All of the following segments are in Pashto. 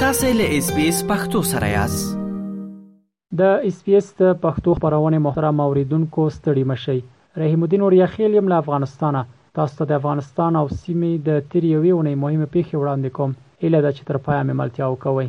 تاسو له اس بي اس پختو سره یاست د اس بي اس د پښتو خبرونه محترم اوریدونکو ستړي مشي رحیم الدین اوریاخیل یم له افغانستانه تاسو ته د افغانستان او سیمې د تیر یوې اونۍ مهمه پیښه وړاندې کوم اله ده چې تر پایه مې ملتیا وکوي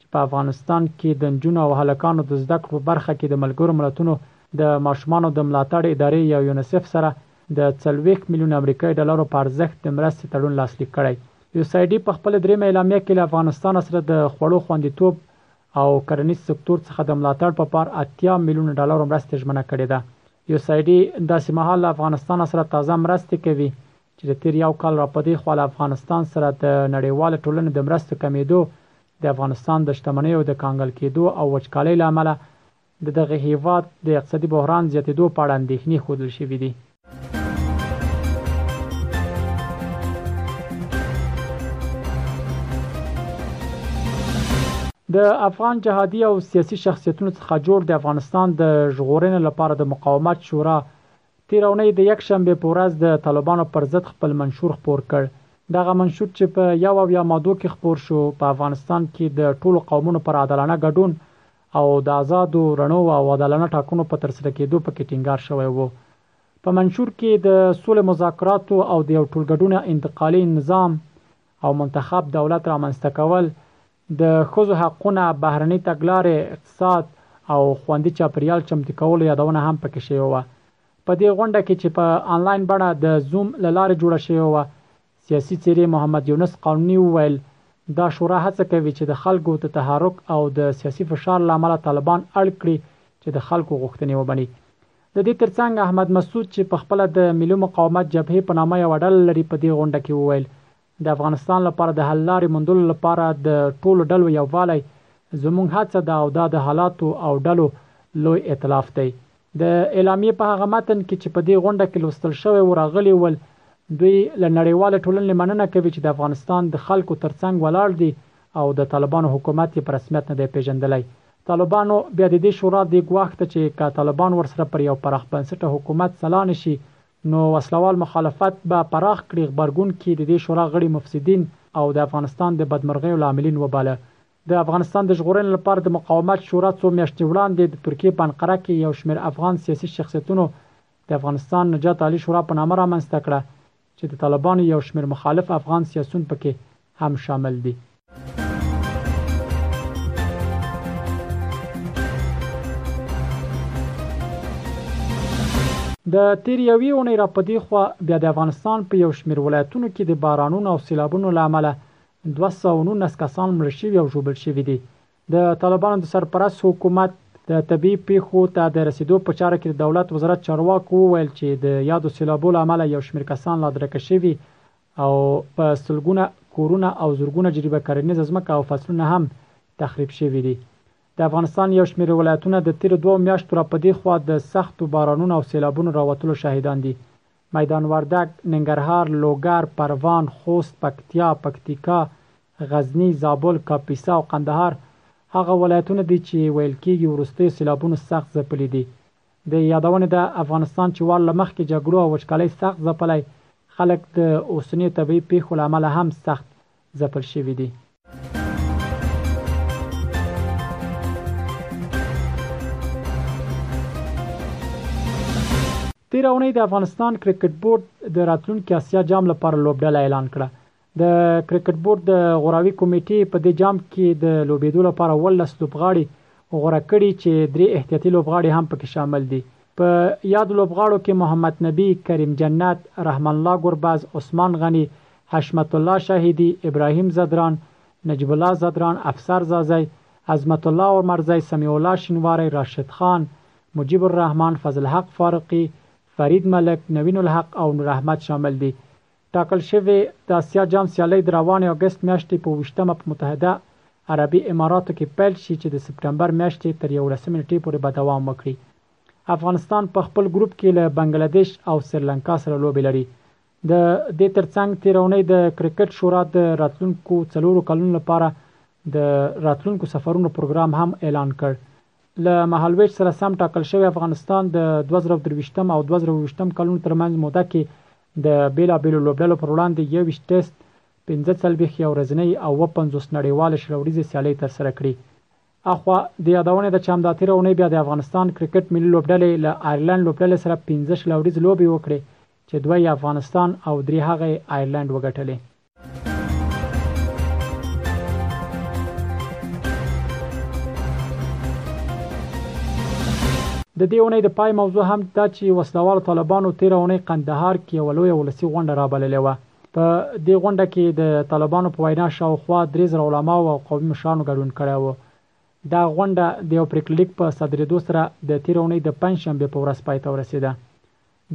چې په افغانستان کې د نجونو او هلکانو د زده کړو په برخه کې د ملګرو ملتونو د ماشومانو د ملاتړ ادارې یا یونسیف سره د څلوېښت میلیون امریکایي ډالرو په ارزښت د مرستې تړون لاسلیک کړی. یوسایډي په خپله دریمه اعلامیه کې له افغانستان سره د خوړو خوندیتوب او کرنیز سکتور څخه د ملاتړ په پار اتیا میلیون ډالرو مرستې ژمنه کړې ده. یوسایډي داسې مهال له افغانستان سره تازه مرستې کوي چې د تېر یو کال راپدېخوا له افغانستان سره د نړیوالې ټولنې د مرستو کمېدو، د افغانستان د شتمنیو د کنګل کېدو او وچکالۍ له امله د دغه هېواد د اقتصادي بحران زیاتېدو په اړه اندېښنې ښودل شوې دي. د افغان جهادي او سیاسي شخصیتونو څخه جوړ د افغانستان د ژغورنې لپاره د مقاومت شورا تېره اونۍ د یکشنبې په ورځ د طالبانو پر ضد خپل منشور خپور کړ. دغه منشور چې په یو اویا مادو کې خپور شو، په افغانستان کې د ټولو قومونو پر عادلانه ګډون او د ازادو، رڼو او عادلانه ټاکنو په ترسره کېدو په کې ټینګار شوی و. په منشور کې د سولې مذاکراتو او د یو ټولګډونه انتقالي نظام او منتخب دولت رامنځته کول د ښځو حقونه، بهرنۍ تګلارې، اقتصاد او خوندي چاپېریال چمتو کولو یادونه هم پکې شوې وه. په دې غونډه کې چې په انلاین بڼه د زوم له لارې جوړه شوې وه، سیاسي څېرې محمد یونس قانوني وویل، دا شورا هڅه کوي چې د خلکو د تحرک او د سیاسي فشار له امله طالبان اړ کړي چې د خلکو غوښتنې ومني. د دې ترڅنګ احمد مسعود چې پخپله د ملي مقاومت جبهې په نامه یوه ډله لري په دې غونډه کې وویل، د افغانستان لپاره د حل لارې موندلو لپاره د ټولو ډلو یووالی زموږ هڅه ده او دا د حالاتو او ډلو لوی ایتلاف دی. د اعلامیې په هغه متن کې چې په دې غونډه کې لوستل شوی و، راغلي ول، دوی له نړیوالې ټولنې مننه کوي چې د افغانستان د خلکو تر څنګ ولاړ دي او د طالبانو حکومت یې په رسمیت نه دی پېژندلی. طالبانو بیا د دې شورا دې ګواښ ته چې که طالبان ورسره پر یو پراخ بنسټه حکومت سلا نه شي، نو وسله وال مخالفت به پراخ کړي غبرګون کې د دې شورا غړي مفسدین او د افغانستان د بدمرغیو لاملین وباله. د افغانستان د ژغورنې لپاره د مقاومت شورا څو میاشتې وړاندې د ترکیې په انقره کې یو شمېر افغان سیاسي شخصیتونو د افغانستان نجات عالي شورا په نامه رامنځته کړه چې د طالبانو یو شمېر مخالف افغان سیاسون پکې هم شامل دي. د تیر یوې اونۍ را پدې خو بیا د افغانستان په یو شمیر ولایتونو کې د بارانونو او سیلابونو لامل 219 کسان مړ شوي او ژوبل شوي دي د طالبانو د سرپرست حکومت د طبي پیښو ته د رسیدو په چاره کې د دولت وزارت چارواکو وویل چې د یادو سیلابو لامل یو شمیر کسان لا درک شوي او په سلګونه کورونه او زرګونه جریبه کرنیزه ځمکه او فصلونه هم تخریب شوي دي. د افغانستان یو شمېر ولایتونه د تېرو دوو میاشتو را په دې خوا د سختو بارانونو او سېلابونو راوتلو شاهدان دي. میدان وردګ، ننګرهار، لوګر، پروان، خوست، پکتیا، پکتیکا، غزني، زابل، کاپیسا او قندهار هغه ولایتونه دي چې ویل کېږي وروستیو سېلابونو سخت ځپلي دي. د یادونې ده، افغانستان چې وار له مخکې جګړو او وچکالۍ سخت ځپلی، خلک د اوسنیو طبیعي پېښو له امله هم سخت ځپل شوي دي. تېره اونۍ د افغانستان کرکټ بورډ د راتلونکي اسیا جام لپاره لوبډله اعلان کړه. د کرکټ بورډ د غوراوي کمیټې په دې جام کې د لوبېدو لپاره اوولس لوبغاړي غوره کړي چې درې احتیاطي لوبغاړي هم پکې شامل دي. په یادو لوبغاړو کې محمد نبي، کریم جنت، رحمن الله ګربز، عثمان غني، حشمت الله شاهدي، ابراهیم ځدران، نجیب الله ځدران، افسر ځاځی، عظمت الله عمرزی، سمیع الله شینواری، راشد خان، مجیب الرحمن، فضل حق فاروقي، فرید ملک، نوین الحق او نور احمد شامل دي. ټاکل شوې د اسیا جام سیالۍ د روانې اګست میاشتې په اوویشت مه په متحده عربي اماراتو کې پیل شي چې د سپټمبر میاشتې تر یوولسمې نېټې پورې به دوام وکړي. افغانستان په خپل ګروپ کې له بنګله دېش او سریلانکا سره لوبې لري. د دې ترڅنګ تېره اونۍ د کرکټ شورا د راتلونکو څلورو کلونو لپاره د راتلونکو سفرونو پروګرام هم اعلان کړ له مهالوېش سره سم ټاکل شوی افغانستان د دوه زره او درویشتم او دوه زره او ویشتم کلونو ترمنځ موده کې د بېلابېلو لوبډلو پر وړاندې یوویشت ټېسټ، پنځه څلوېښت یو ورځنۍ او اووه پنځوس نړیوالې شل اوریزې سیالۍ ترسره کړي. اخوا، د یادونې ده چې همدا تېره اونۍ بیا د افغانستان کرکټ ملي لوبډلې له آیرلنډ لوبډلې سره پنځه شل اوریزې لوبې وکړې چې دوه یې افغانستان او درې هغه یې آیرلنډ وګټلې. د دې اونۍ د پای موضوع هم دا چې وسلوال طالبانو 13 اونۍ قندهار کې یو لوی ولسی غونډه را بللې و په دې غونډه کې د طالبانو په وینا شاوخوا 3000 علما او قومي مشرانو ګډون کړی و دا غونډه د یو پریکړلیک په صدرېدو سره د 13 اونۍ د پنځ شنبه په ورځ پای ته ورسیده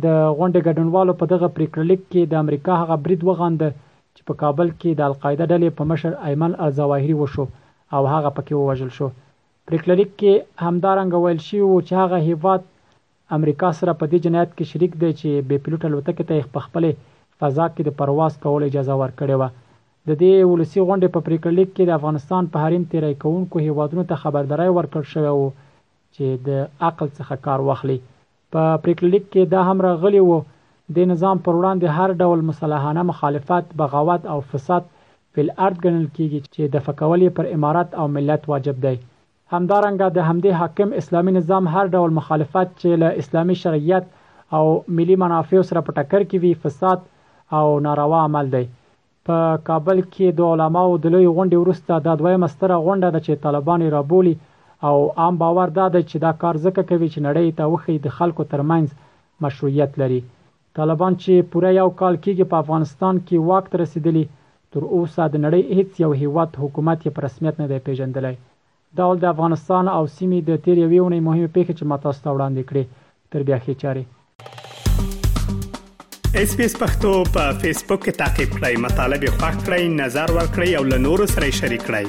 د غونډې ګډونوالو په دغه پرېکړه لیک کې د امریکا هغه برید وغانده چې په کابل کې د القاعده ډلې په مشر ایمن الظواهري وشو او هغه په کې ووژل شو. پرېکړه لیک کې همدارنګه ویل شوي وو چې هغه هېواد امریکا سره په دې جنایت کې شریک دی چې بې پیلوټه الوتکې ته یې په خپلې فضا کې د پرواز کولو اجازه ورکړې وه. د دې ولسي غونډې په پرېکړه لیک کې د افغانستان په حریم تېری کوونکو هېوادونو ته خبرداری ورکړل شوی و چې د عقل څخه کار واخلي په پرېکړه لیک کې دا هم راغلي وو، دې نظام پر وړاندې هر ډول مسلحانه مخالفت، بغاوت او فساد فی الارض ګڼل کېږي چې دفع کول یې پر امارت او ملت واجب دی. همدارنګه د همدې حاکم اسلامي نظام هر ډول مخالفت چې له اسلامي شرعیت او ملي منافعو سره په ټکر کې وي، فساد او ناروا عمل دی. په کابل کې د علماوو د لویې غونډې وروسته دا دویمه ستره غونډه ده چې طالبان یې رابولي او عام باور دا دی چې دا کار ځکه کوي چې نړۍ یې ته وښيي د خلکو ترمنځ مشروعیت لري. طالبان چې پوره یو کال کېږي په افغانستان کې واک ته رسېدلي، تر اوسه د نړۍ هېڅ یو هېواد حکومت یې په رسمیت نه دی پېژندلی دا ول د افغانستان او سیمې د تېر یوې اونۍ مهمې پېښې چې ما تاسو ته وړاندې کړې. تر بیا ښې چارې. اس پی اس پختو په فیسبوک کې تا کې پلی مطلب یو فاک کړئ نظر ور کړئ او له نورو سره شریک کړئ